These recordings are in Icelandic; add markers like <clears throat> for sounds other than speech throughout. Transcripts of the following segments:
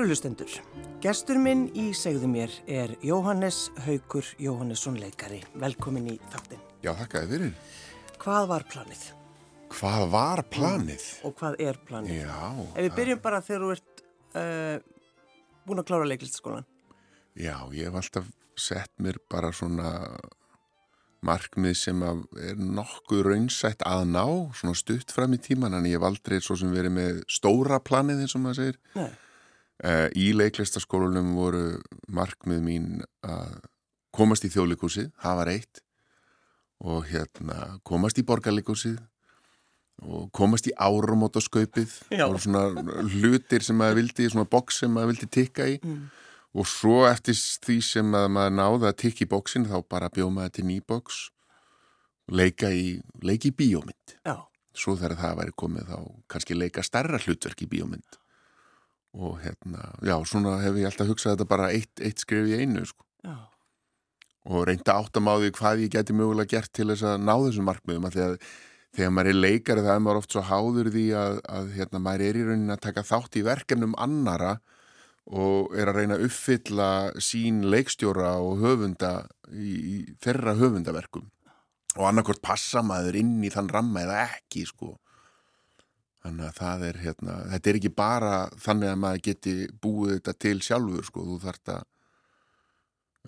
Kærulustendur, gestur minn í segðu mér er Jóhannes Haugur Jóhannesson leikari. Velkomin í þáttin. Já, þakkaði fyrir. Hvað var planið? Hvað var planið? Og hvað er planið? Já. Ef við byrjum bara þegar þú ert uh, búin að klára leiklistaskólan. Já, ég hef alltaf sett mér bara svona markmið sem er nokkuð raunsætt að ná, svona stutt fram í tíman, en ég hef aldrei svo sem verið með stóra planið eins og maður segir. Nei. Uh, í leiklistaskólunum voru markmið mín að komast í þjóðlikúsið, það var eitt og hérna komast í borgarlikúsið og komast í áramótaskaupið. Og svona hlutir sem maður vildi, svona boks sem maður vildi tikka í. Mm. og svo eftir því sem maður náði að tikka í boksin þá bara bjóð maður til nýboks leika í, leika í bíómynd. Já. svo þegar það væri komið þá kannski leika starra hlutverk í bíómynd og hérna, já, svona hef ég alltaf hugsað þetta bara eitt, eitt skrif í einu sko. og reynda áttamáði hvað ég geti mögulega gert til þess að ná þessum markmiðum að þegar, þegar maður er leikari það er maður oft svo háður því að, að hérna, maður er í raunin að taka þátt í verkefnum annara og er að reyna að uppfylla sín leikstjóra og höfunda í, í þeirra höfundaverkum. Og annarkort passa maður inn í þann ramma eða ekki sko Þannig að það er hérna, þetta er ekki bara þannig að maður geti búið þetta til sjálfur sko, þú þarft að,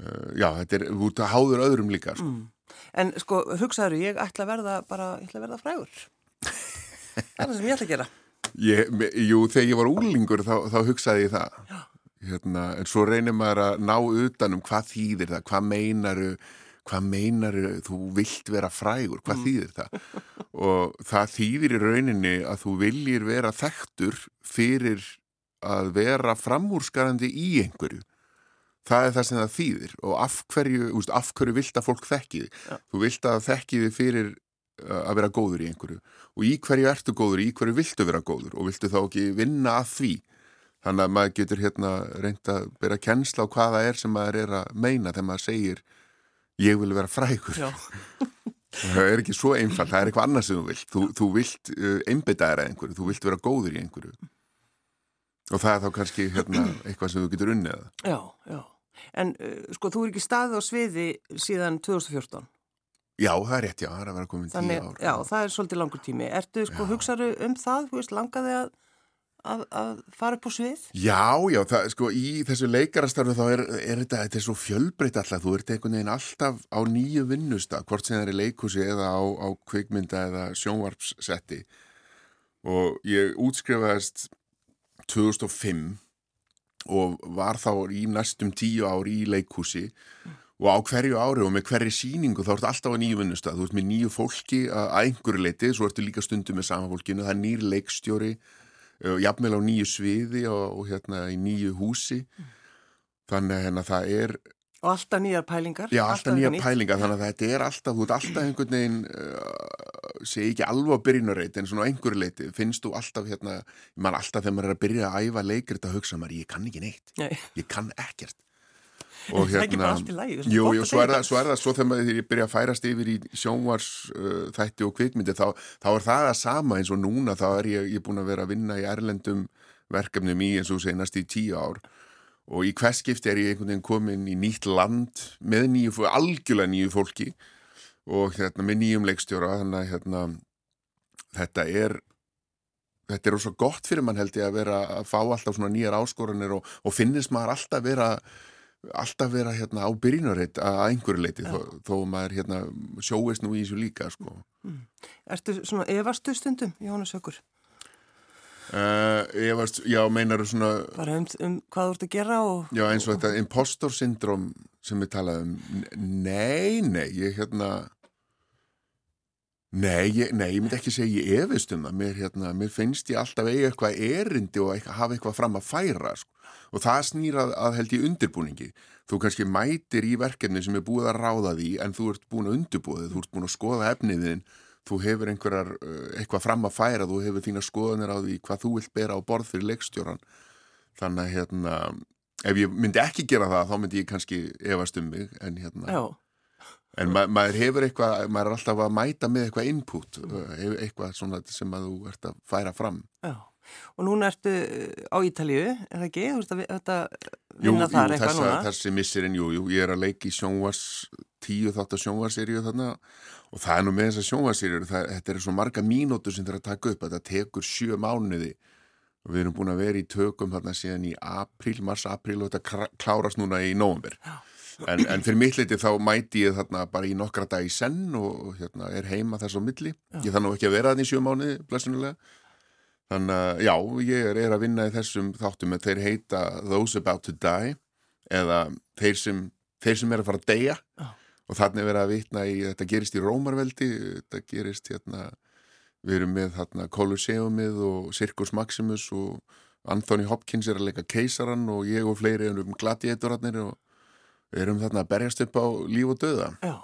uh, já, þetta er, þú ert að háður öðrum líka sko. Mm. En sko, hugsaður, ég ætla að verða bara, ég ætla að verða frægur. <laughs> það er það sem ég ætla að gera. Ég, jú, þegar ég var úlingur þá, þá hugsaði ég það. Já. Hérna, en svo reynir maður að ná utanum hvað þýðir það, hvað meinaru, hvað meinar þú vilt vera frægur, hvað mm. þýðir það? Og það þýðir í rauninni að þú viljir vera þekktur fyrir að vera framúrskarandi í einhverju. Það er það sem það þýðir. Og af hverju, úst, af hverju vilt að fólk þekki þig? Ja. þú vilt að þekki þig fyrir uh, að vera góður í einhverju. Og í hverju ertu góður, í hverju viltu vera góður? Og viltu þá ekki vinna að því? Þannig að maður getur hérna reynda að bera kennsla á hvaða er sem maður er að meina þegar maður segir ég vil vera frækur <laughs> það er ekki svo einfalt, það er eitthvað annað sem þú vilt. Þú, þú vilt uh, einbitaðra einhverju þú vilt vera góður í einhverju. Og það er þá kannski hérna, <clears throat> eitthvað sem þú getur unnið Já, já, en uh, sko þú er ekki staðið á sviði síðan 2014 Já, það er rétt, já, það er að vera komin tíu ár. Já, það er svolítið langur tími. Ertu sko, hugsaðu um það, þú veist, langaði að að, að fara upp á svið? Já, já, það, sko, í þessu leikarastarfu þá er, er þetta, þetta er svo fjölbreytt alltaf, þú ert einhvern veginn alltaf á nýju vinnusta, hvort sem það er í leikúsi eða á, á kvikmynda eða sjónvarpssetti. Og ég útskrifaðist 2005 og var þá í næstum tíu ári í leikúsi og á hverju ári og með hverju síningu þá ertu alltaf á nýju vinnustaf, þú ert með nýju fólki að einhverju leiti, svo ertu líka stundu með sama fólkinu, það er nýr leikstjóri jafnvel á nýju sviði og, og hérna í nýju húsi. Þannig að hérna, það er og alltaf nýjar pælingar já alltaf, alltaf nýjar pælingar. Þannig að þetta er alltaf þú ert alltaf einhvern veginn uh, segi ekki alveg á byrjunarreit en svona á einhverju leiti finnst þú alltaf hérna mann alltaf þegar maður er að byrja að æfa leikir þetta hugsa maður ég kann ekki neitt. Nei. ég kann ekkert og hérna, það er ekki bara hérna, allt í lægi jú, jú, svo er, það, svo er það svo þegar maður byrja að færast yfir í sjónvars uh, þætti og kvikmyndi þá, þá er það að sama eins og núna þá er ég, ég búin að vera að vinna í erlendum verkefnum í eins og senast í tíu ár. Og í hverskipti er ég einhvern veginn komin í nýtt land með nýju, algjörlega nýju fólki og hérna með nýjum leikstjóra þannig að hérna þetta er þetta er ósað gott fyrir mann held ég að vera að fá alltaf svona nýjar áskoranir og, og finnist maður alltaf vera alltaf vera hérna á byrjunarreitt að einhverju leiti þó, þó maður hérna sjóist nú í þessu líka sko. Mm. Ertu svona evastu stundum, Jónas Ökur? Uh, efast, já, meinar svona bara um, um hvað þú ert að gera og, já, eins og, og þetta impostor syndrom sem við talaðum, nei, nei ég hérna Nei ég, nei, ég myndi ekki segja ég efist um það, mér, hérna, mér finnst ég alltaf eiga eitthvað erindi og eitthvað, hafa eitthvað fram að færa sko og það snýrað að held ég undirbúningi. Þú kannski mætir í verkefni sem er búið að ráða því en þú ert búin að undirbúið, þú ert búin að skoða efniðin, þú hefur einhverjar uh, eitthvað fram að færa, þú hefur þína skoðanir á því hvað þú vilt bera á borð fyrir leikstjóran. Þannig að hérna, ef ég myndi ekki gera það þá myndi ég kannski efast um mig en hérna... Já. En ma maður hefur eitthvað, maður er alltaf að mæta með eitthvað input, eitthvað svona sem að þú ert að færa fram. Já. og núna ertu á Ítalju, er það ekki? Þú veist að þetta Jú, vinna jú þar eitthvað þessa, núna? þessi missirinn, jú, jú, ég er að leiki sjónvars, tíu þátt að sjónvarseríu þarna og það er nú með þessa sjónvarseríu, þetta er svo marga mínútur sem það er að taka upp, þetta tekur sjö mánuði og við erum búin að vera í tökum þarna síðan í april, mars-april og þetta klárast núna í nóvember. En, en fyrir mitt leiti þá mæti ég þarna bara í nokkra dag í senn og, hérna er heima þess á milli. Ég þannig ekki að vera þarna í sjö mánuði, blessunulega. Þannig að já, ég er, að vinna í þessum þáttum en þeir heita Those About to Die eða þeir sem, þeir sem er að fara að deyja Já. og þannig er verið að vitna í, þetta gerist í Rómarveldi, þetta gerist hérna, við erum með þarna Colosseumið og Circus Maximus og Anthony Hopkins er að leika keisaran og ég og fleiri erum gladiatorarnir og erum þarna að berjast upp á líf og döða. Já,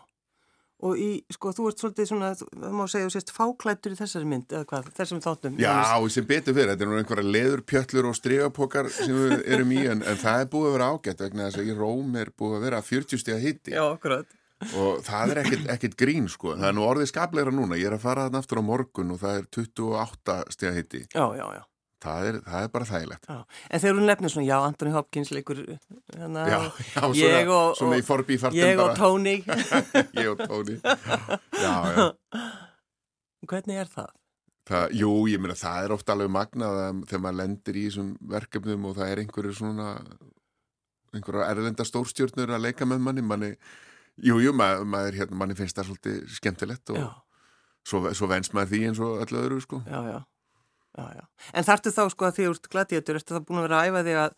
og í, sko, þú ert svolítið svona, það má segja, þú sést fáklættur í þessari mynd, eða hvað, þessum þáttum. Já, sem betur fyrir, þetta er nú einhverja leðurpjöllur og strigapokar sem við erum í en, en það er búið að vera ágætt vegna þess að í Róm er búið að vera 40 stiga hitti Já, akkurat. og það er ekkit, ekkit grín sko, það er nú orðið skapleira núna, ég er að fara þarna aftur á morgun og það er 28 stiga hitti, Já, já, já. Það er, það er bara þægilegt. já. En þegar hún nefnir svona, já, Anthony Hopkins leikur, hana, Já, já, svona, og, svona í og forbífartum ég og bara, Tony, <laughs> ég og Tóni, <laughs> já, já. hvernig er það? Það, jú, ég meina það er ofta alveg magnað að þegar maður lendir í þessum verkefnum og það er einhverju svona einhverja erlenda stórstjórnur að leika með manni, manni jú, jú, maður, maður hérna, manni finnst það svolítið skemmtilegt og Já, svo, svo venst maður því eins og öllu öðru, sko. já, já, já, já. En þarftu þá, sko, að því þú ert gladiatur, ertu það búin að vera að æfa þig að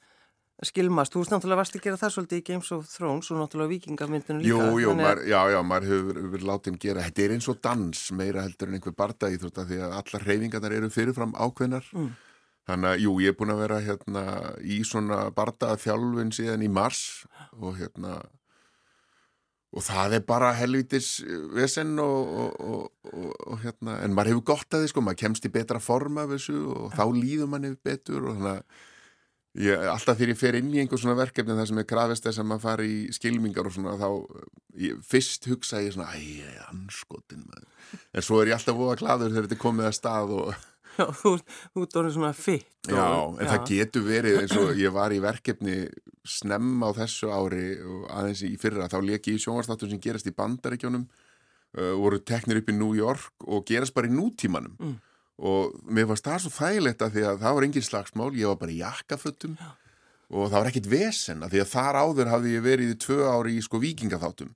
skilmast? Þú veist náttúrulega varst að gera það svolítið í Games of Thrones og náttúrulega vikingamyndinu líka. Jú, jú, að- maður, já, já, maður hefur verið látið um gera, þetta er eins og dans meira heldur en einhver barda í því að allar hreyfingarnar eru fyrirfram ákveðnar Mm. þannig að, jú, ég er búin að vera hérna í svona barda þjálfun síðan í mars og hérna og það er bara helvitis vesen og, og, og, og, hérna, en maður hefur gott að því sko, maður kemst í betra form af þessu og þá líður manni betur og þannig að Ég, alltaf þegar ég fer inn í einhver svona verkefni þar sem er krafist þess að maður fari í skilmingar og svona þá ég, fyrst hugsa ég svona æj, anskotin maður. En svo er ég alltaf voða gladur þegar þetta er komið að stað og Já, þú, þú orðin svona fitt. já, en það getur verið eins og ég var í verkefni snemm á þessu ári og aðeins í fyrra þá leki í sjónvarstáttum sem gerast í bandaríkjónum uh, voru teknir upp í New York og gerast bara í nútímanum Mm. og mér fannst það svo þægilegt að því að það var engin slagsmál, ég var bara í jakkafötum og það var ekkit vesen að því að þar áður hafði ég verið í tvö ári í sko vikingaþáttum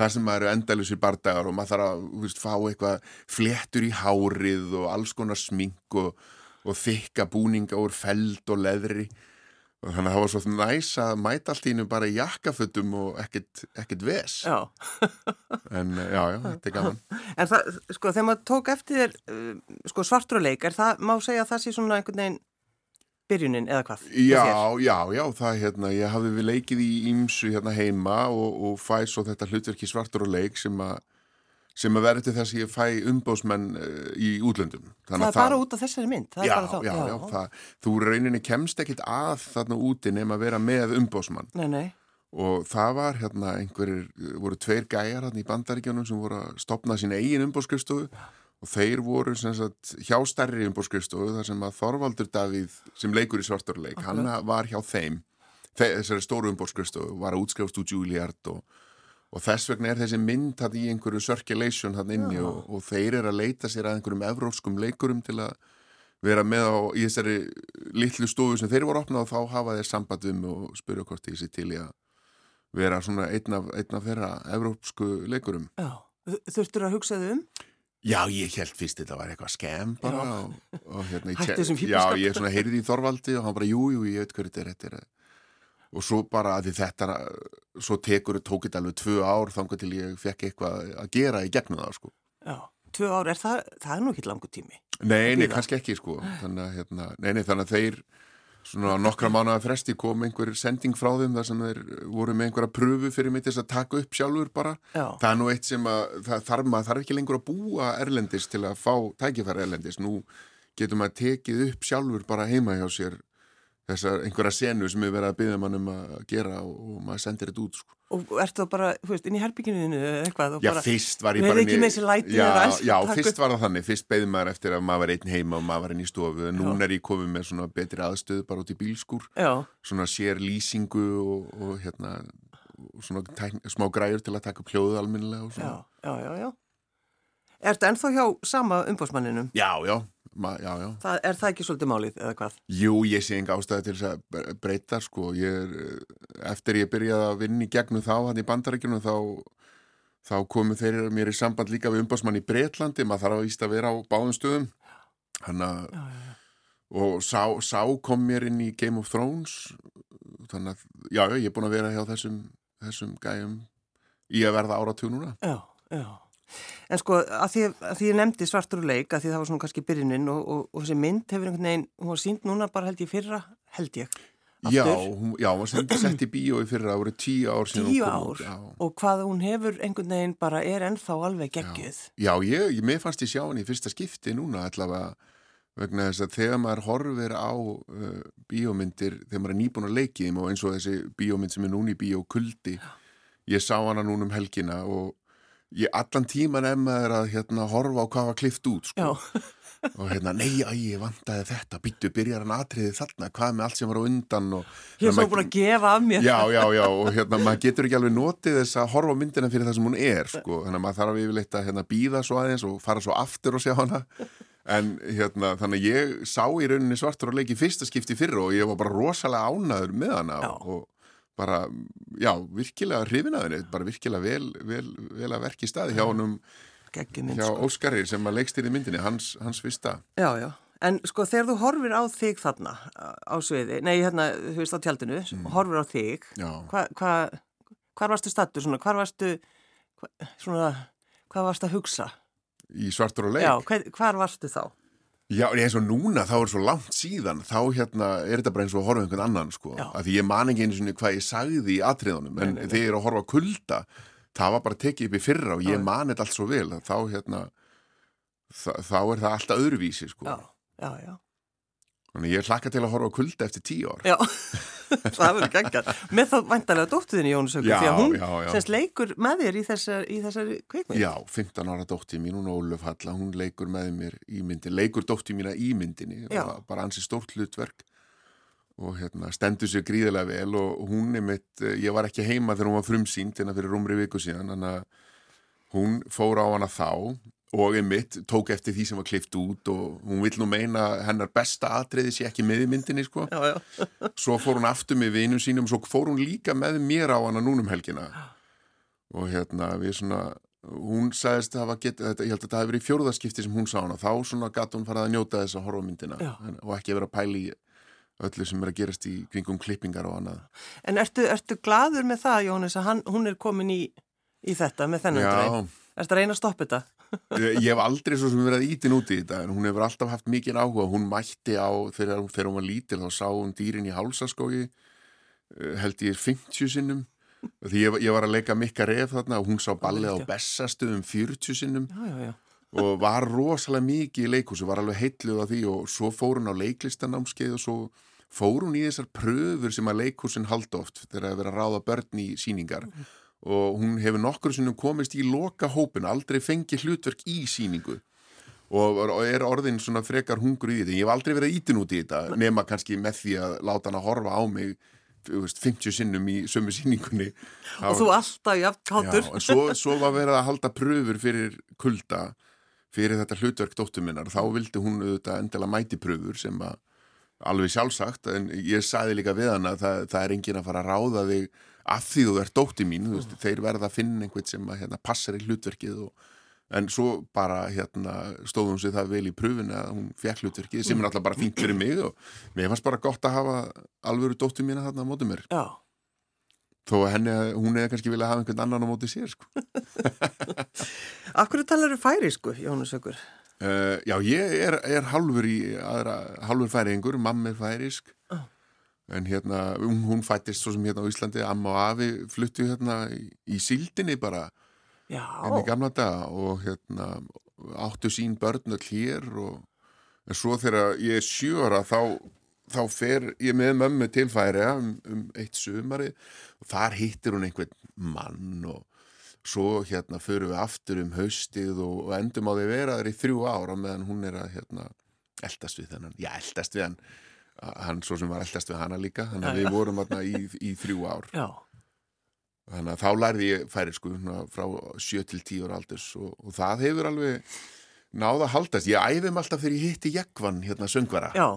þar sem maður eru endalusir bardagar og maður þarf að veist, fá eitthvað fléttur í hárið og alls konar smink og, og þykka búninga úr feld og leðri. Og þannig að það var svo næs að mæta allt í hennu bara í jakkafötum og ekkit, ekkit ves. Já, en eh, já, já, þetta er gaman. En það, sko, þegar maður tók eftir uh, sko, svartur og leik, er það, má segja að það sé svona einhvern veginn byrjunin eða hvað? Já, já, já, það hérna, ég hafði við leikið í ímsu hérna heima og, og fæ svo þetta hlutverki svartur og leik sem að sem að verður til þess að ég fæ umbóðsmenn uh, í útlöndum. Það er bara út af þessari mynd? það er Já, þá- já, já, það, þú rauninni kemst ekkit að þarna úti nema að vera með umbóðsmann Nei, nei, og það var hérna einhverjir, voru tveir gæjar hérna í bandaríkjónum sem voru að stopna sín eigin umbóðskristofu og þeir voru sagt hjá stærri umbóðskristofu þar sem að Þorvaldur Davíð sem leikur í svarturleik, hann var hjá þeim Þe- þessari stóru umbóðskristofu var að útskrifast úr Juilliard og, og þess vegna er þessi mynd í einhverju circulation hann inni Já. og, og þeir eru að leita sér að einhverjum evrópskum leikurum til að vera með á í þessari litlu stofu sem þeir voru opnað og þá hafa þeir samband um og spyrja hvort ég sé til í að vera svona einn af, einn af þeirra evrópsku leikurum. já. Þu- Þurftur að hugsa þau um? Já, ég held fyrst þetta var eitthvað skemm bara og, og hérna, ég þessum Já, ég svona heyrði í Þorvaldi og hann bara, jú, jú, ég veit hverju þetta er, er og svo bara að þetta svo tekur, tók þetta alveg tvö ár þangar til ég fekk eitthvað að gera í gegnum það, sko. Já, tvö ár, er það, það er nú ekki langu tími. Nei, nei, kannski ekki, sko þannig að, hérna, nei, nei, þannig að þeir svona nokkra mánuða fresti kom einhver sending frá þeim þar sem þeir voru með einhverja pröfu fyrir mig til þess að taka upp sjálfur bara Já, Það er nú eitt sem að það þarf maður þarf ekki lengur að búa erlendis til að fá tækifæri erlendis. Nú getur maður tekið upp sjálfur bara heima hjá sér þessar einhverja senu sem við verðum að byggja mann um að gera og, og maður sendir þetta út sko. Og ertu þá bara, þú veist, inn í herbygginu eða eitthvað og Já, bara, fyrst var ég bara ekki með þessi læti Já, alls- já fyrst var það þannig, fyrst beði maður eftir að maður var einn heima og maður var inn í stofu. En núna er ég komið með svona betri aðstöðu bara út í bílskúr, Já, svona sér lýsingu og, og hérna og svona tækn, smá græjur til að taka upp hljóðu alminnilega og já, svona. Já, já, já. Ertu ennþá hjá sama umbósmanninum? Já, já, ma, já, já. Það, er það ekki svolítið málið eða hvað? Jú, ég sé enga ástæði til þess að bre- breyta sko, ég er, eh, eftir ég byrjaði að vinna í gegnum þá, hann í bandaríkjunum þá, þá komu þeir mér í samband líka við umbásmann í Breitlandi, maður þarf að vísta að vera á báðum stöðum. Hann að Já, og sá, sá kom mér inn í Game of Thrones. Þannig að, já, já, ég er búin að vera hjá þessum, þessum gæjum í að verða áratug núna. Já, já. En sko, að því, að því ég nefndi svartur og leik, að því það var svona kannski byrjunin og, og, og þessi mynd hefur einhvern veginn, hún var sínd núna bara held ég fyrra, held ég. Já, Aftur. hún, já, hún var sett, í bíó í fyrra, voru tíu ár síðan Tíu kom ár já. og hvað hún hefur einhvern veginn bara er ennþá alveg geggjuð. Já, ég, ég mér fannst ég sjá hann í fyrsta skipti núna allavega vegna þess að þegar maður horfir á uh, bíómyndir, þegar maður er nýbúin að leiki þeim og eins og þessi bíómynd sem er núna í bíó kuldi, ég sá hana núna um helgina og ég allan tíman emmaður að hérna horfa á hvað var klift út sko. <laughs> Og hérna, nei, æ, ég vantaði þetta byttu, byrjar hann atriðið þarna, hvað með allt sem var á undan og ég er svo búin að gefa af mér. Já, já, já, og hérna, maður getur ekki alveg notið þess að horfa myndina fyrir það sem hún er, sko, þannig að maður þarf yfirleitt að hérna, býða svo aðeins og fara svo aftur og sjá hana, en hérna, þannig ég sá í rauninni svartur og leiki fyrsta skipti fyrra og ég var bara rosalega ánaður með hana Já. og bara, já, virkilega hrifinaðinni, bara virkilega vel, vel, vel að verki staði hjá honum, hjá sko. Óskari sem að leikst í myndinni, hans, hans fyrsta. Já, já. En sko þegar þú horfir á þig þarna á sviði, nei hérna, þú veist á tjaldinu, horfir á þig, Já. hvað, hva, hvar varstu stattur svona, hvar varstu, hva, svona, hvað varstu að hugsa? Í svartur og leik. Já, hver, hvar varstu þá? Já, eins og núna, þá er svo langt síðan, þá hérna er þetta bara eins og að horfa einhvern annan, sko. Já. Af því ég man ekki einu svona hvað ég sagði í atriðunum, en þegar ég er að horfa kulda, það var bara tekið upp í fyrra og ég já. man þetta allt svo vel, þá hérna, þá er það alltaf öðruvísi, sko. Já, já, já. Þannig ég hlakka til að horfa á kulda eftir tíu ár. Já, <laughs> það verður geggjað. Með þá væntalega dóttuðinni Jónu Sögur, Já, því að hún já, já. semst leikur með þér í, þessar, í þessari kveikmynd. Já, 15 ára dóttir mín, hún Ólöf Halla, hún leikur með mér í myndin, leikur dóttir mína í myndinni, bara ansi stórt hlutverk og hérna stendur sér gríðilega vel og hún er mitt, ég var ekki heima þegar hún var frumsýnd hérna fyrir rúmri viku síðan, þannig að hún fór á hana þá og einmitt tók eftir því sem var klift út og hún vill nú meina hennar besta atriði sé ekki með í myndinni sko Já, já. <laughs> svo fór hún aftur með vinum sínum svo fór hún líka með mér á hana núnum helgina og hérna við svona hún sagðist að getið þetta, ég held að þetta hafi verið í fjórðaskipti sem hún sá hana, þá svona gatt hún farið að njóta þess að horfa myndina Já. en, og ekki vera pæli í öllu sem er að gerast í kringum klippingar og annað En ertu, ertu gladur með það, Jónis, að hann, hún er komin í, í þetta með þennan? Já, Ertu að reyna að stoppa þetta? Ég hef aldrei svo sem verið ítin út í þetta en hún hefur alltaf haft mikið áhuga hún mætti á, þegar, þegar hún var lítil þá sá hún dýrin í hálsaskógi eh, held ég 50 sinnum því ég, ég var að leika mikka ref þarna og hún sá ballið á já. bessastöðum 40 sinnum Já, já, já. og var rosalega mikið í leikhúsi, var alveg heitluð á því og svo fór hún á leiklistanámskeið og svo fór hún í þessar pröfur sem að leikhúsin halda oft þegar að vera að ráða börn í síningar og hún hefur nokkur sinnum komist í loka hópin, aldrei fengið hlutverk í síningu og er orðin svona frekar hungur í þetta ég hef aldrei verið ítin út í þetta nema kannski með því að láta hann að horfa á mig þú veist, 50 sinnum í sömu síningunni Og þú alltaf jafn kátur. Já, svo, svo var verið að halda pröfur fyrir kulda fyrir þetta hlutverk dóttur minnar. Þá vildi hún auðvitað endilega mæti pröfur sem að alveg sjálfsagt en ég sagði líka við hana að það, það er engin að fara að ráða þig af því þú ert dóttir mín þú veist, þeir verða að finna einhvern sem að hérna, passar í hlutverkið og, en svo bara hérna, stóðum sér það vel í pröfun að hún fekk hlutverkið sem er alltaf bara fínt fyrir mig og mér fannst bara gott að hafa alvöru dóttir mína þarna á móti mér Já. þó að henni, hún hefði kannski viljað hafa einhvern annan á móti sér sko. <laughs> Akkur talar þú færisku, Jónis Sögur? Uh, já, ég er, er halvur í aðra, halvur færingur, mamma er færisk. En hérna hún, hún fættist svo sem hérna á Íslandi amma og afi fluttu hérna í, síldinni bara Já. enn í gamla daga og hérna áttu sín börn öll hér og en svo þegar ég er sjö ára þá, þá fer ég með mömmu til færiða um, um eitt sumari og þar hittir hún einhvern mann og svo hérna förum við aftur um haustið og, og endum á því vera þar í þrjú ára meðan hún er að hérna eldast við þennan, já eldast við hann hann svo sem var eldast við hana líka þannig að við vorum hérna í, í þrjú ár Já, þannig að þá lærði ég færi sko frá 7 til 10 ára aldurs og, og það hefur alveg náða að haldast, ég æfum alltaf þegar ég hitti Jekvann hérna söngvara já,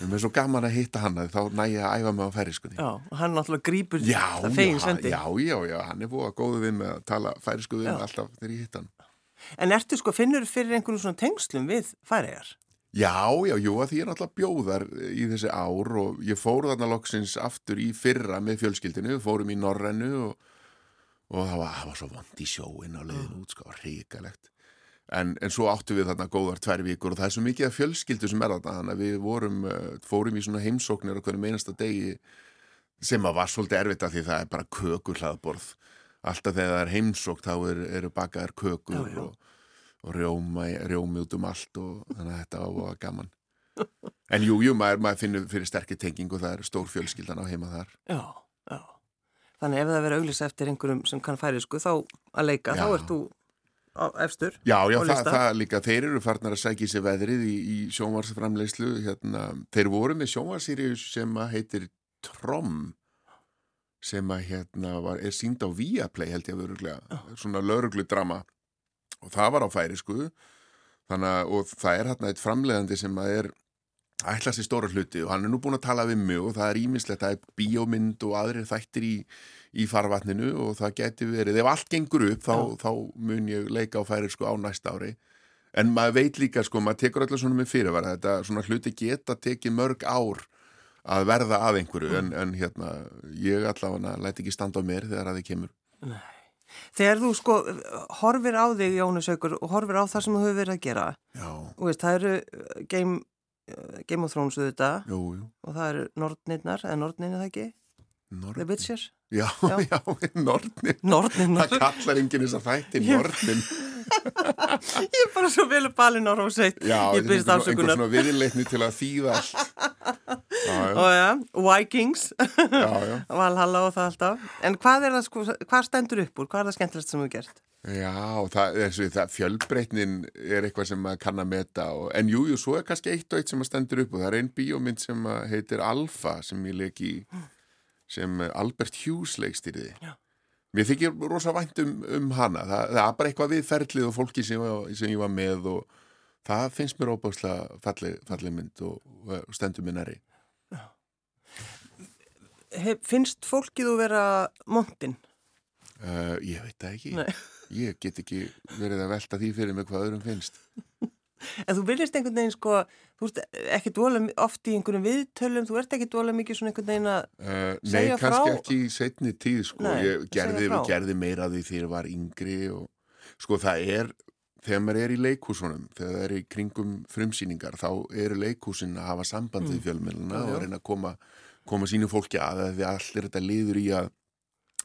Mér er svo gaman að hitta hann þá næ ég að æfa mig á færiskunni. já, og hann náttúrulega grípur Já, það fegin sendi. já, já, já, hann er búið að góðu við með að tala færisku við Já. mig alltaf þegar ég hitt hann. En ertu sko, finnur fyrir einhvern svona tengslum við færiðar? Já, já, jú, að því ég er náttúrulega bjóðar í þessi ár og ég fór þarna loksins aftur í fyrra með fjölskyldinu, fórum í Norrænu og, og það var, það var svo vond í sjóin á leiðinu út, sko, ríkalegt. En, en svo áttu við þarna góðar tvær vikur og það er svo mikið af fjölskyldu sem er þarna, þannig að við vorum, uh, fórum í svona heimsóknir á hvernig einasta degi sem að var svolítið erfitt af því það er bara kökur hlaðborð. Alltaf þegar það er heimsókn þá eru, eru bakaðar kökur Já, já. og, og rjóma, rjómi út um allt og þannig að þetta var gaman. En jú, jú, maður, maður finnur fyrir sterkir tenging og það er stór fjölskyldan á heima þar. Já, já. Þannig ef það verður auglýsa eftir einhverjum sem kann færiðsku þá að leika, Já. þá ert þú á, efstur. Já, já, það, það líka, þeir eru farnar að í sig veðrið í, í sjónvarsframleyslu, hérna, þeir voru með sjónvarsýrius sem heitir Trom, sem að hérna var, er sínd á Viaplay held ég að veruglega, svona laurugludrama og það var á færisku, þannig að, og það er hérna eitt framleiðandi sem að er ætla sér stóra hluti og hann er nú búin að tala við mig og það er ímislegt, er bíómynd og aðrir þættir í, í farvatninu og það geti verið, ef allt gengur upp þá, þá mun ég leika á færi sko á næsta ári. En maður veit líka sko, maður tekur alltaf svona með fyrirvara þetta svona hluti geta tekið mörg ár að verða að einhverju en, en hérna, ég allavega læti ekki standa á mér þegar að þið kemur Þegar þú sko horfir á þig, Jónus Haukur, og horfir á það sem þú hefur verið að gera, Já, og veist, það eru uh, Game, uh, Game of Thrones auðvitað jú, jú og það eru Nordnirnar, eða Nordnirni það ekki? The Nornin. Witcher? Já, Já. <laughs> já, Nordnirnar. Það kallar enginn þess að þætti Nornin <laughs> Ég er bara svo vel upp balinn á Róseit. Já, ég byrst afsökunar. svona viðleitni til að þýða allt <laughs> Vikings, <laughs> Valhalla og það alltaf. En hvað það sko, hvað stendur upp úr? Hvað er það skemmtilegst sem þú gert? Já, það, þessu, það fjölbreytnin er eitthvað sem maður kann að meta og, en jú, jú, svo er kannski eitt og eitt sem að stendur upp og það er einn bíómynd sem heitir Alfa sem ég leik í sem Albert Hughes leikstýriði Já. Mér þykir rosa vænt um, um hana það, það er bara eitthvað við ferlið og fólki sem, sem ég var með og það finnst mér óbáslega falleg, falleg mynd og, og stendur næri He, finnst fólkið þú vera montin? uh, Ég veit það ekki Nei. <laughs> Ég get ekki verið að velta því fyrir mig hvað öðrum finnst <laughs> En þú viljast einhvern veginn sko, þú ert ekki dvola oft í einhverjum viðtölum, þú ert ekki dvola mikið svona einhvern veginn að, Uh, nei, Segja kannski frá- ekki í setni tíð, sko. Nei, ég gerði, gerði meira því þegar ég var yngri og sko það er, þegar maður er í leikhúsunum, þegar það er í kringum frumsýningar, þá eru leikhúsin að hafa samband við fjölmjöluna Já, já. og reyna að koma, koma sínu fólki að því allir þetta liður í að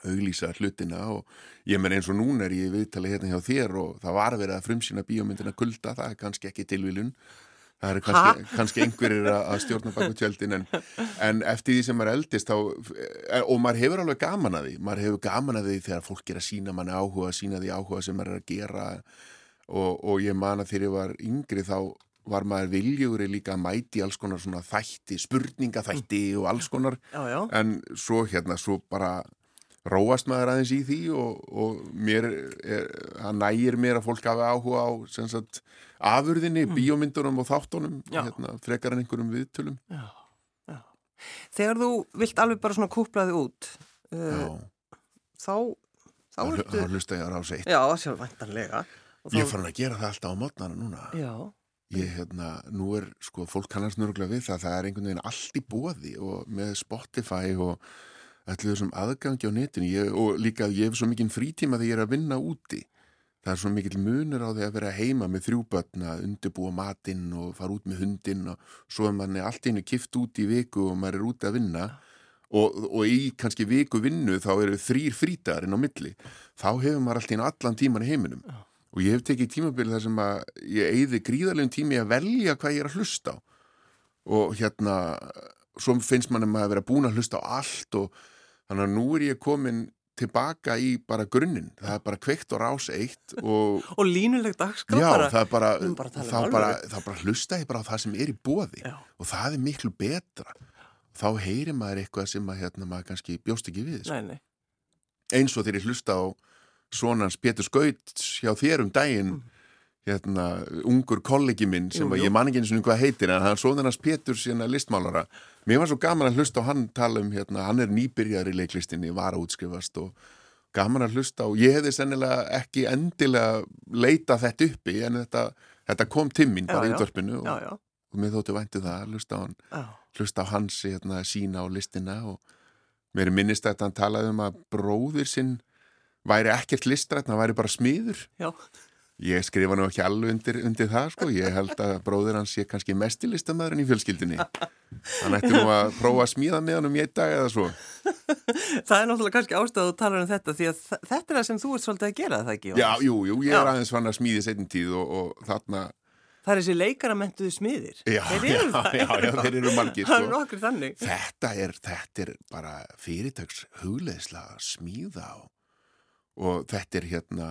auglýsa hlutina og ég menn eins og núna er ég í viðtali hérna hjá þér og það var verið að frumsýna bíómyndina kulda, það er kannski ekki tilvílun það eru kannski, kannski einhverjir að stjórna baku tjöldin en, en eftir því sem maður eldist þá, eh, og maður hefur alveg gaman að því maður hefur gaman að því þegar fólk er að sína manni áhuga, sína því áhuga sem maður er að gera. Og, og ég man að þegar ég var yngri þá var maður viljúri líka að mæti alls konar svona þætti, spurningaþætti og alls konar. Já, já, en svo hérna, svo bara róast maður aðeins í því og, og mér er, það nægir mér að fólk hafi áhuga á sagt, afurðinni, bíómyndunum og þáttunum Mm. Hérna, frekar en einhverjum viðtölum já, já. Þegar þú vilt alveg bara svona kúplaði út, uh, þá, þá hlusta ég að rása eitt já, sjálf væntanlega. Og Ég er farin að gera það alltaf á mótnana núna Já, Ég, hérna, nú er, sko, fólk kannast nörgulega við það, það er einhvern veginn allt í bóði og með Spotify og allir þessum aðgangi á netinu ég, og líka ég hef svo mikinn frítíma þegar ég er að vinna úti. Það er svo mikill munur á því að vera heima með þrjú börn að undirbúa matinn og fara út með hundinn og svo er manni allt í hennu kift út í viku og maður er úti að vinna og, og í kannski viku vinnu þá eru þrýr frítagarinn á milli. Þá hefur maður allt í hennu allan tíman í heiminum og ég hef tekið tímabili þar sem að ég eyði gríðarlegum tími að velja hvað ég er að hlusta á og hérna svo finnst mann að vera búin að hlusta á allt og þannig að nú er ég komin tilbaka í bara grunninn það er bara kveikt og rás eitt og, <laughs> og línulegt já, bara bara, bara um þá bara, bara hlusta ég bara á það sem er í bóði Já. og það er miklu betra þá heyrir maður eitthvað sem að hérna, maður kannski bjóst ekki við sko. nei, nei. eins og þegar ég hlusta á svonans Pétur Skaut hjá þér um daginn Mm. Hérna, ungur kollegi minn sem Jú, jú. ég man ekki eins og hvað heitir en hann svonans Pétur sína listmálara. Mér var svo gaman að hlusta á hann tala um hérna, hann er nýbyrjar í leiklistinni var að útskrifast og gaman að hlusta á ég hefði sennilega ekki endilega leita þetta uppi en þetta, þetta kom til mín bara Já, í útvarpinu og, Já, já, og mér þótti væntu það að hlusta á hann hlusta á hans hérna, sína á listina og mér minnist að hann talaði um að bróðir sinn væri ekkert listrætt, hann væri bara smiður. Já. Ég skrifa nú ekki alveg undir, undir það sko, ég held að bróðir hans sé kannski mesti listamæðurinn í fjölskyldinni hann ætti nú að prófa að smíða með hann um ég dag eða svo Það er náttúrulega kannski ástæðu að tala um þetta því að þetta er það sem þú ert svolítið að gera það ekki? Já, jú, jú, ég er Já. aðeins fann að smíði setjum tíð og, og þarna Það er þessi leikara mentuðu smiðir. Já, þeir já, eru það. já, já, þeir eru margir, Það eru sko. nokkur þannig. þetta er, þetta er bara fyrirtöks hugleðsla að smíða á og þetta er hérna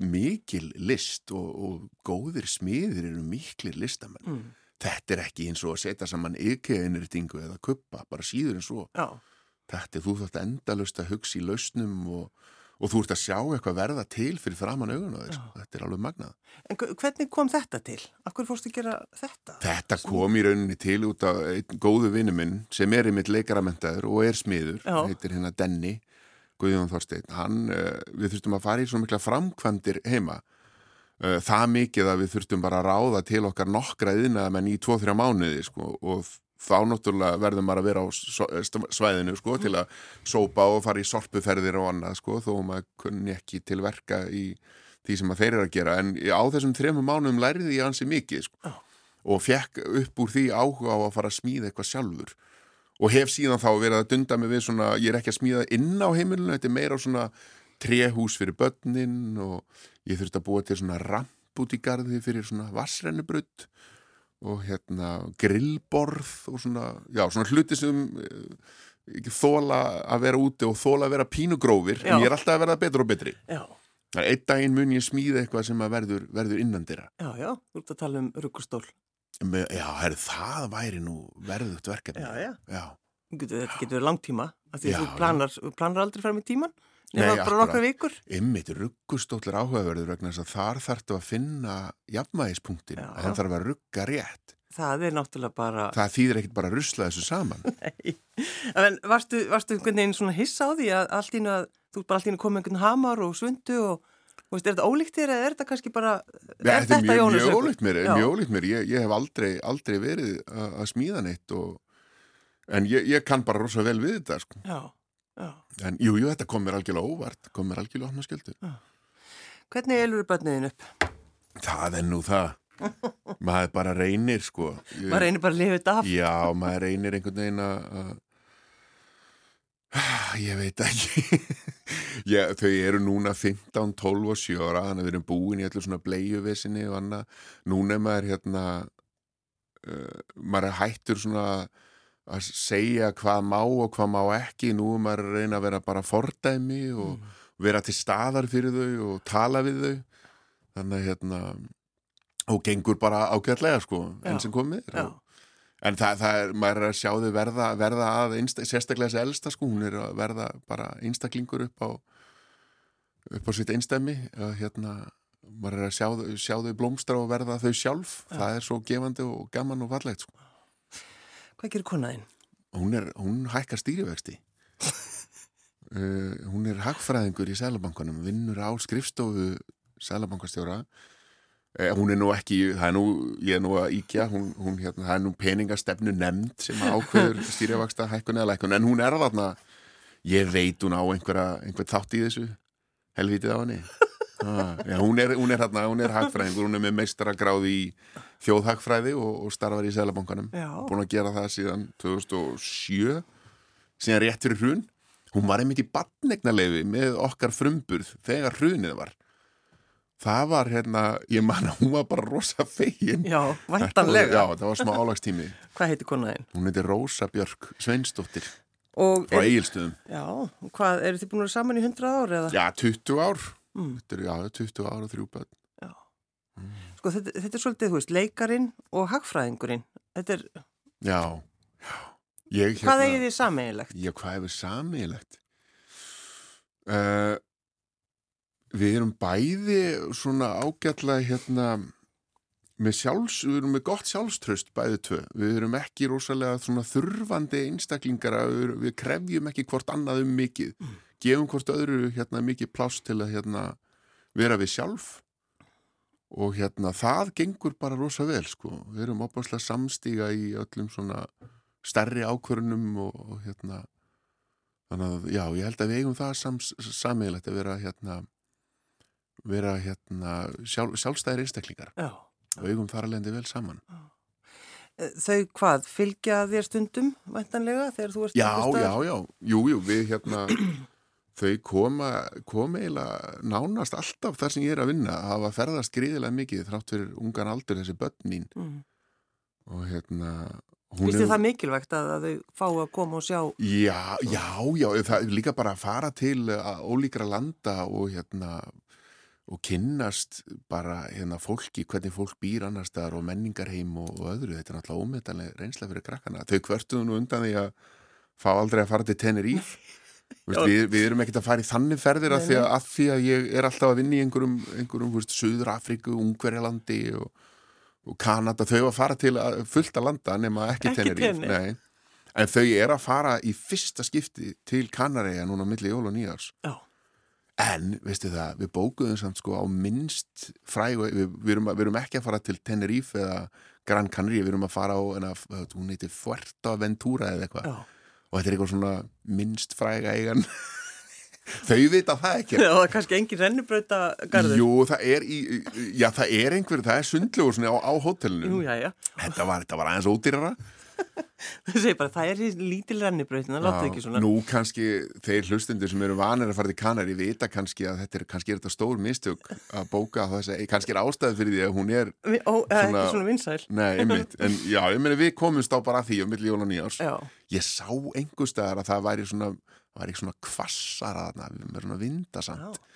mikil list og, og góðir smiðir eru miklir listamenn Mm. þetta er ekki eins og að setja saman IKEA-innrýtingu eða kuppa, bara síður en svo Já, þetta er þú þátt endalust að hugsa í lausnum og, og þú ert að sjá eitthvað verða til fyrir framan augun og þess, þetta er alveg magnað en hve- hvernig kom þetta til? Akkur fórstu að gera þetta? Þetta kom í rauninni til út af einn góðu vinnu minn sem er í mitt leikaramentaður og er smiður, Já. heitir hérna Denny, Guðjón Þorsteinn. Hann, uh, við þurftum að fara í svo mikla framkvæmdir heima. Uh, það mikið að við þurftum bara að ráða til okkar nokkra yðnaðamenn í 2-3 mánuði sko, og þá náttúrulega verðum maður að vera á svæðinu sko, til að sópa og fara í sorpuferðir og annað sko, þó maður kunni ekki til verka í því sem þeir eru að gera en á þessum þremur mánuðum læriði ég ansi mikið sko og fekk upp úr því áhuga á að fara að smíða eitthvað sjálfur og hef síðan þá verið að dunda mig við svona, ég er ekki að smíða inn á heimilinu, þetta er meira svona tréhús fyrir börnin og ég þurfti að búa til svona ramp út í garði fyrir svona vassrennubrutt og hérna grillborð og svona, já, svona hluti sem eh, ekki þóla að vera úti og þóla að vera pínugrófir Já. en ég er alltaf að verða betur og betri Já, Það er einn daginn mun ég smíða eitthvað sem verður, verður innandira já, já, þú ert að tala um ruggustól. Já, herr, það væri nú verðugt verkefni. Já, já. Já, Getur, þetta getur verið langtíma, því þú planar, planar aldrei fram í tíman, nema Nei, bara nokkra vikur. ymmit ruggustóll er áhugaverður vegna þess að þar þarftu að finna jafnvægispunktin, að hann þarf að rugga rétt. Það er náttúrulega bara... Það þýðir ekkit bara að rusla þessu saman. <laughs> En varstu, varstu einhvern veginn svona hissa á því að allt ínu að þú bara allt ínu komið einhvern hamar og svundu og veist, er þetta ólíkt þér eða er þetta kannski bara... Nei, þetta er mjög, Jónas mjög Haukur? ólíkt mér, mjög ólíkt mér. Ég, ég hef aldrei, aldrei verið að, smíða neitt og, en ég, ég kann bara rosa vel við þetta, sko. Já, já. En jú, jú, þetta kom mér algjörlega óvart, kom mér algjörlega opna skjöldu. Hvernig elur börniðin upp? Það er nú það. <laughs> Maður bara reynir, sko. Ég- Maður reynir bara að lifa þetta af. Já, maður reynir einhvern veginn að- <sighs> ég veit ekki <laughs> ég, þau eru núna 15, 12 og 7 ára þannig að við erum búin í allir svona bleiuvesinni og annað, núna er maður hérna uh, maður er hættur svona að segja hvað má og hvað má ekki. Nú er maður að reyna að vera bara fordæmi og vera til staðar fyrir þau og tala við þau. Þannig að hérna og gengur bara ágætlega sko enn Já. sem komið er. Já, og, En það, það er, maður er að sjá þau verða, verða að, einsta, sérstaklega þessi elsta sko, hún er að verða bara einstaklingur upp á, upp á sitt einstæmi, að hérna, maður er að sjá, sjá þau blómstra og verða þau sjálf, það er svo gefandi og gaman og fallegt sko. hvað gerir konaðinn? Hún er, hún hækkar stýrivexti. uh, <laughs> hún er hagfræðingur í Sælabankanum, vinnur á skrifstofu Sælabankastjóra Eh, hún er nú ekki, það er nú, ég er nú að íkja, hún, hún hérna, það er nú peningastefnu nefnd sem ákveður <laughs> stýrjavaksta hækkun eða lækkun, en hún er þarna, ég veit hún á einhverja, einhver þátt í þessu, helvítið á henni. <laughs> Ah, já, hún er, hún er hérna, hún er hagfræðingur, hún er með meistaragráði í þjóðhagfræði og, og starfar í Sælabankanum. Búin að gera það síðan 2007, síðan rétt fyrir hrun. Hún var einmitt í badnegnarleifi með okkar frumburð þegar hrunið var það var hérna, ég man að hún var bara rosa fegin. Já, væntanlega. Já, það var smá álagstími. <laughs> Hvað heitir konaðinn? Hún heitir Rósa Björk Sveinsdóttir Og frá er, Egilstöðum. já, og hvað, eru þið búin að vera saman í 100 ár eða? Já, 20 ár. Mm. Þetta er, já, 20 ár og þrjú börn. Sko, þetta, þetta er svolítið, þú veist, leikarin og hagfræðingurinn. Þetta er, Já, já. Ég, hvað eigið þið sameiginlegt? Já, hvað hefur samílegt? Uh, við erum bæði svona ágætlega hérna með sjálfs, við erum með gott sjálfströst bæði tvö. Við erum ekki rosalega svona þurfandi einstaklingar við, við krefjum ekki hvort annað um mikið. Gefum hvort öðru hérna mikið pláss til að hérna vera við sjálf og hérna það gengur bara rosa vel sko. Við erum opaslega samstíga í öllum svona stærri ákvörunum og, og hérna þannig að já, ég held að við eigum það sams, sammeðilegt að vera hérna vera hérna sjálf, sjálfstæðir einstaklingar Já. og eigum alveg vel saman Eh, Þau hvað, fylgja þér stundum, væntanlega, þegar þú ert Já, já, já, jú, jú, við hérna <clears throat> þau koma, koma eiginlega nánast alltaf þar sem ég er að vinna að hafa ferðast gríðilega mikið þrátt fyrir ungan aldur þessi börn mín Mm. og hérna þið hefur- það mikilvægt að, að þau fá að koma og sjá? Já, já, já, það er líka bara að fara til uh, ólíkra landa og hérna og kynnast bara hérna fólki, hvernig fólk býr annars staðar og menningarheim og, og öðru, þetta er náttúrulega ómetanlega reynsla fyrir krakkana. Þau kvörtuðu nú undan því að fá aldrei að fara til Tenerife <laughs> Vist, við, við erum ekkert að fara í þannig ferðir að því að, að því að ég er alltaf að vinna í einhverjum, einhverjum Suður Afríku, Ungverjalandi og, og Kanada, þau að fara til að, fullt að landa nema ekki, Ekki Tenerife. Nei. en þau er að fara í fyrsta skipti til Kanaræja núna á milli jól og nýjars Já. En, veistu það, við bókuðum samt sko á minnst fræg við, við, erum, við erum ekki að fara til Tenerife eða Gran Canaria, við erum að fara á en að, hún heitir Fuerteventura eða eitthvað. Og þetta er eitthvað svona minnst fræga eigan. <laughs> Þau vita það ekki. Já, það er kannski engin rennubrauta garður. Jú, það er í, já, það er einhver, það er sundlegur svona á, á hótelinu. Jú, já, já. þetta, var, þetta var aðeins ódýrara Það segir bara, það er lítil rennubrautin, það láta ekki svona. Nú kannski þeir hlustundir sem eru vanir að fara til Kanari vita kannski að þetta er, kannski er þetta stór mistök að bóka þess að kannski er ástæði fyrir því að hún er, ó, það er Svona- ekki svona vinsæl. nei, einmitt en <laughs> já, ég meni við komumst á bara að því á milli jól og nýjárs Já, ég sá einhver staðar að það væri svona það væri svona kvassara þarna með svona vindasamt já.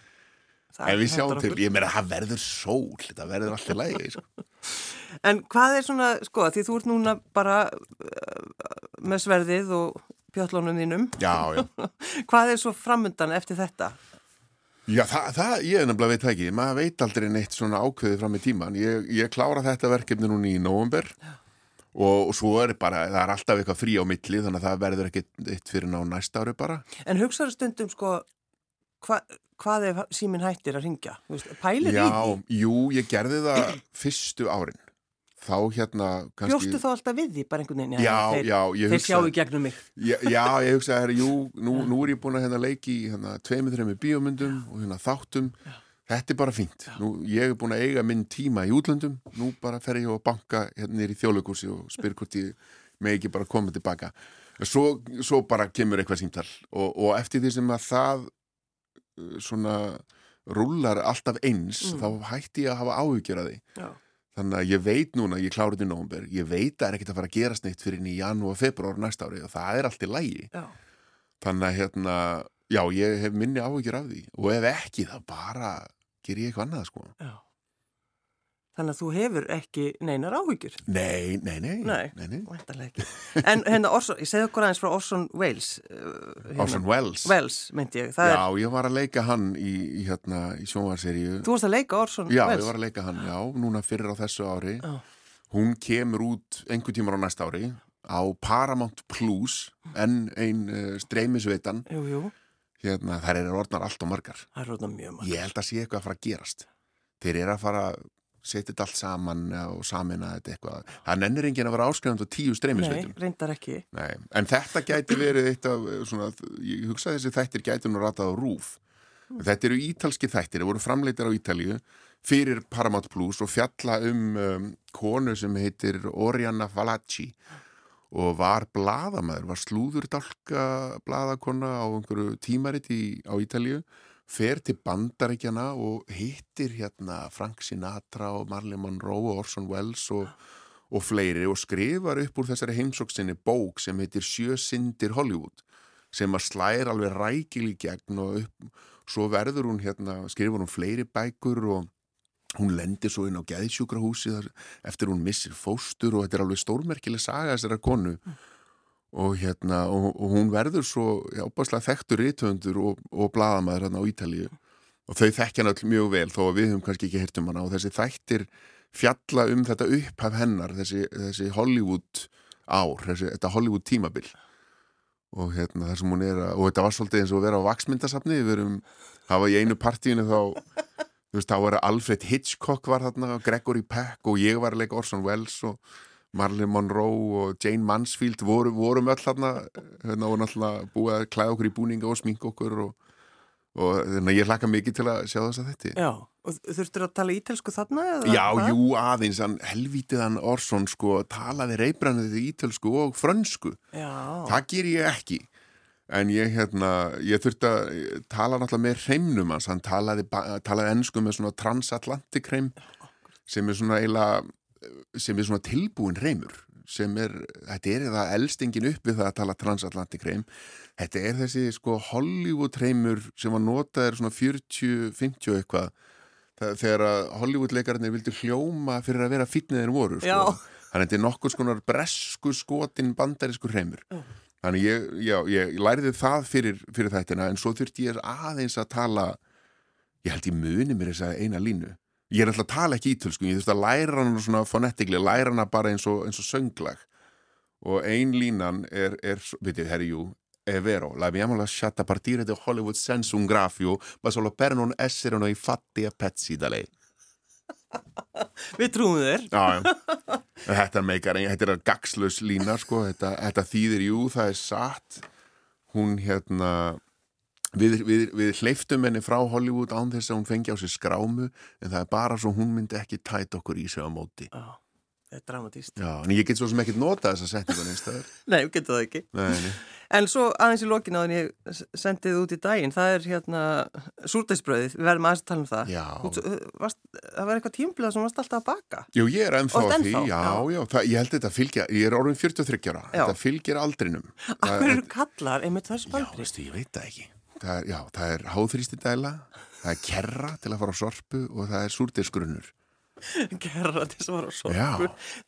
En við sjáum til, ég meina það verður sól, þetta verður alltaf lægi sko. <laughs> En hvað er svona, sko, því þú ert núna bara uh, með sverðið og pjöllunum þínum. Já, já <laughs> Hvað er svo framundan eftir þetta? Já, það, það, ég er nefnilega veit ekki, maður veit aldrei neitt svona ákveðið fram í tíman. Ég, ég klára þetta verkefni núna í nóvember og, og svo er bara, það er alltaf eitthvað frí á milli þannig að það verður ekki eitt fyrir ná næsta ári bara. En hugsaðu stundum, sko, hva, hvað ef síminn hættir að ringja? Pælir í Já, því? jú, ég gerði það fyrstu árin. Þá hérna, kannski... Bjóstu þá alltaf við því, bara einhvern veginn? Já, þeir, já, ég Þeir hugsa... í gegnum mig. Já, já, ég hugsa að, jú, nú, nú er ég búin að hérna leiki í hérna tveimur, þreimur bíómyndum og hérna þáttum. Þetta er bara fínt. Nú, ég er búin að eiga minn tíma í útlöndum. Nú bara fer ég á banka hérna nýr í þjóðleikúsi og spyr hvort ég með ekki bara koma tilbaka. Svo, svo bara kemur eitthvað símtal og, og eftir því sem að það svona rúlar alltaf eins, Mm. þá hætti ég að hafa áhugjur að því. Já. Þannig að ég veit núna, ég klára þetta í nóvumber, ég veit að það er ekkert að fara að gerast neitt fyrir í janúar, februar næsta ári og það er allt í lægi. Já. Þannig að hérna, já, ég hef minni áhyggjur af því og ef ekki þá bara ger ég eitthvað annað sko. Já. Þannig að þú hefur ekki neinar áhyggjur. Nei, nei, nei, Nei. nei, nei. En hérna, Orson, ég segði okkur aðeins frá Orson Welles. Uh, hérna. Orson Welles. Welles, myndi ég. Það Já, er, ég var að leika hann í, í hérna, í sjónvarseríu. þú varst að leika Orson Já, Welles. ég var að leika hann, já, núna fyrir á þessu ári. Já. Hún kemur út einhver tímar á næsta ári á Paramount Plus en ein uh, streymisveitan Jú, jú, hérna, þær eru orðnar allt og margar. það er rótna mjög marg. Ég held að sé eitthvað að fara að gerast. Þeir eru að fara setja þetta allt saman og samina þetta eitthvað. Það nennir enginn að vera áskrifand á tíu Nei, streymisveitum. reyndar ekki. Nei. En þetta gæti verið eitt af, eh, svona, ég hugsa þessi þættir gæti nú ratað á rúf. Þetta eru ítalski þættir, þeir voru framleitir á Ítalíu fyrir Paramount Plus og fjalla um, um konu sem heitir Oriana Falacci og var bladamæður, var slúðurdálka bladakonna á einhverju tímarit í, á Ítalíu fer til bandaríkjana og hittir hérna Frank Sinatra og Marley Monroe og Orson Welles og, og fleiri og skrifar upp úr þessari heimsóksinni bók sem heitir Sjö Sindir Hollywood sem að slæra alveg rækil í gegn og upp, svo verður hún hérna, skrifur hún fleiri bækur og hún lendir svo inn á geðsjúkrahúsi eftir hún missir fóstur og þetta er alveg stórmerkileg saga þessara konu mm. Og hérna og, og hún verður svo ábærslega þekktur rítöfundur og, og bladamæður hérna á Ítalíu. Og þau þekkja hann öll mjög vel þó að við höfum kannski ekki hirt um hana. Og þessi þættir fjalla um þetta upphaf hennar þessi, þessi Hollywood ár, þessi, þetta Hollywood tímabil. Og hérna þar sem hún er að, og þetta var svolítið eins og að vera á vaksmyndasafni við verum, hafa í einu partíinu þá þú veist, þá var Alfred Hitchcock var þarna, Gregory Peck og ég var að leika Orson Welles og Marilyn Monroe og Jane Mansfield voru, vorum öll þarna hérna og náttúrulega búið að klæða okkur í búninga og sminka okkur og, og þannig að ég hlaka mikið til að sjá þess að þetta Já, og þurftur að tala ítelsku þarna? Já, það? jú, aðeins, hann helvitiðan Orson sko talaði reybrannið ítelsku og frönsku Já. það ger ég ekki en ég, hérna, ég þurfti að tala náttúrulega með hreimnum hans, hann talaði, talaði ennsku með svona transatlantik hreim sem er svona eiginlega, sem er svona tilbúin hreimur, sem er, þetta er það elstingin upp við það að tala transatlantik hreim, þetta er þessi sko Hollywood hreimur sem var notaður svona 40-50 eitthvað, þegar að Hollywood leikarnir vildi hljóma fyrir að vera fítniðir voru, sko. Þannig að þetta er nokkur skonar bresku skotin bandarísku hreimur. Já. Þannig ég, já, ég læriði það fyrir, fyrir þættina en svo þurfti ég aðeins að tala, ég held ég muni mér þess að eina línu. Ég er alltaf að tala ekki ítölsku, ég þurfti að læra hana svona fonetikli, læra hana bara eins og, eins og sönglag. Og ein línan er, er veit ég, herri, jú, è vero, l'abbiamo lasciata partire da Hollywood senza un graffio, ma solo per non essere noi fatti a pezzi da lei. <laughs> Við trúum þér Já, já, þetta meikar þetta er að gagslös lína sko þetta, þetta þýðir, jú, það er satt hún hérna við, við, við hleyftum henni frá Hollywood án þess að hún fengi á sig skrámu en það er bara svo hún myndi ekki tæta okkur í sig á móti Já Það er dramatíst. Já, en ég get svo sem ekkert nota þessa setningun einstakar. <laughs> nei, við getum það ekki. Nei, nei. En svo aðeins í lokinu að ég sendið út í daginn, það er hérna súrdeisbröðið, við verðum aðeins að tala um það. Já. Þú, varst, það var eitthvað tímblað sem varst alltaf að baka. Jú, ég er ennþá Oft því, já, já, já. það, ég held þetta fylgja, ég er orðin 43 ára, Já. þetta fylgir aldrinum. Akkur eru kallar einmitt þessu Já, baldri? veistu, ég veit það ekki. Það er, já, það er háþrýsti dæla, það er kerra til að fara á sorpu og það er súrdeisgrunnur. Gerra til sem var á sorpu. Já.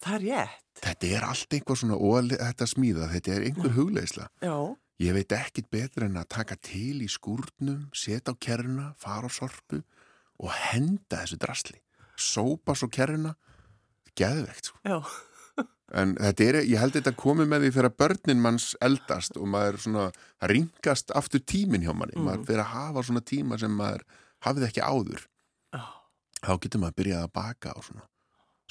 Það er rétt. Þetta er allt einhver svona og þetta smíða, þetta er einhver hugleisla. Já. Ég veit ekkit betur en að taka til í skúrnum, setja á kerruna, fara á sorpu og henda þessu drasli. Sópa svo kerruna, geðvegt sko. Já. En þetta er, ég held þetta komið með því fyrir að börnin manns eldast og maður svona, ringast aftur tímin hjá manni. Mm. Maður fyrir að hafa svona tíma sem maður hafið ekki áður. Já. Þá getur maður að byrja að baka og svona.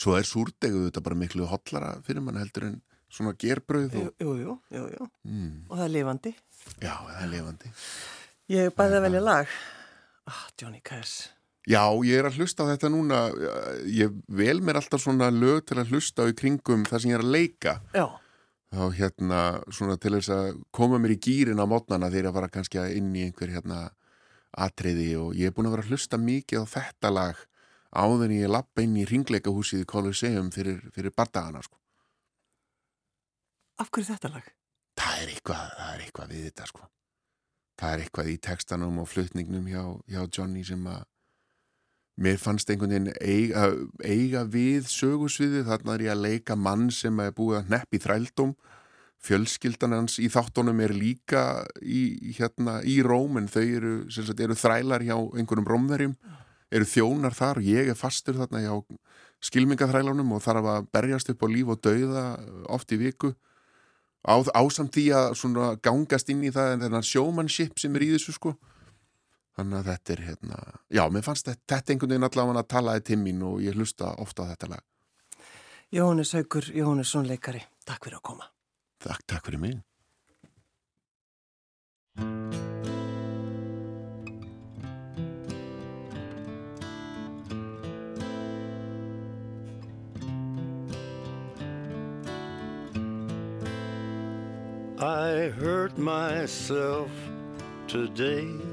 Svo er súrdeguð þetta bara miklu hotlara fyrir mann heldur en svona gerbröð og... jú, jú, jú. Mm, Og það er lifandi. já, það er lifandi. Ég bæði að velja lag. Ah, Johnny Cash. Já, ég er að hlusta á þetta núna. Ég vel mér alltaf svona lög til að hlusta á í kringum það sem ég er að leika. Já. þá hérna svona til þess að koma mér í gýrin á mótnana þegar ég var kannski inn í einhver hérna atriði og ég er búin að vera að hlusta mikið á þetta lag áður en ég lappa inn í ringleikahúsið í Colosseum fyrir, fyrir bardagana sko. Af hverju þetta lag? Það er eitthvað, það er eitthvað við þetta sko. Það er eitthvað í textanum og flutningnum hjá, hjá Johnny sem að mér fannst einhvern veginn eiga, eiga við sögusviði þarna er ég að leika mann sem er búið að nepp í þrældum fjölskyldan hans í þáttunum er líka í, hérna, í Róm en þau eru, sagt, eru þrælar hjá einhverjum rómverjum, eru þjónar þar. Og ég er fastur þarna hjá skilmingaþrælunum og þarf að berjast upp á líf og dauða oft í viku. Á, ásamt því að gangast inn í það en þennan showmanship sem er í þessu sko þannig að þetta er hérna já, mér fannst þetta, þetta einhvern veginn allavega að talaði til mín og ég hlusta ofta á þetta lag Jóhannes Haugur, Jóhannesson leikari. Takk fyrir að koma. Takk, takk fyrir mig I hurt myself today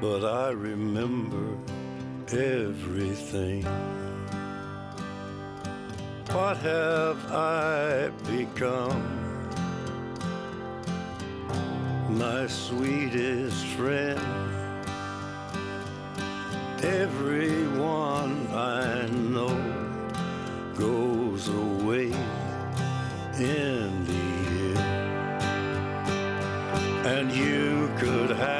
but I remember everything. What have I become? My sweetest friend. Everyone I know goes away in the end. And you could have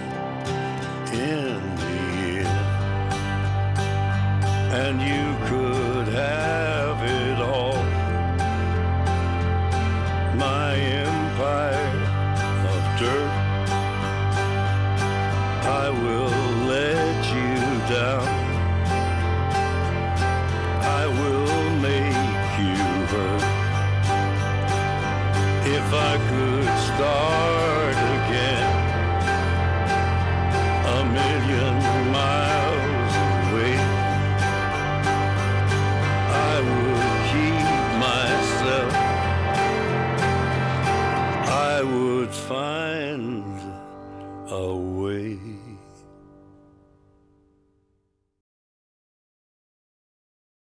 And you could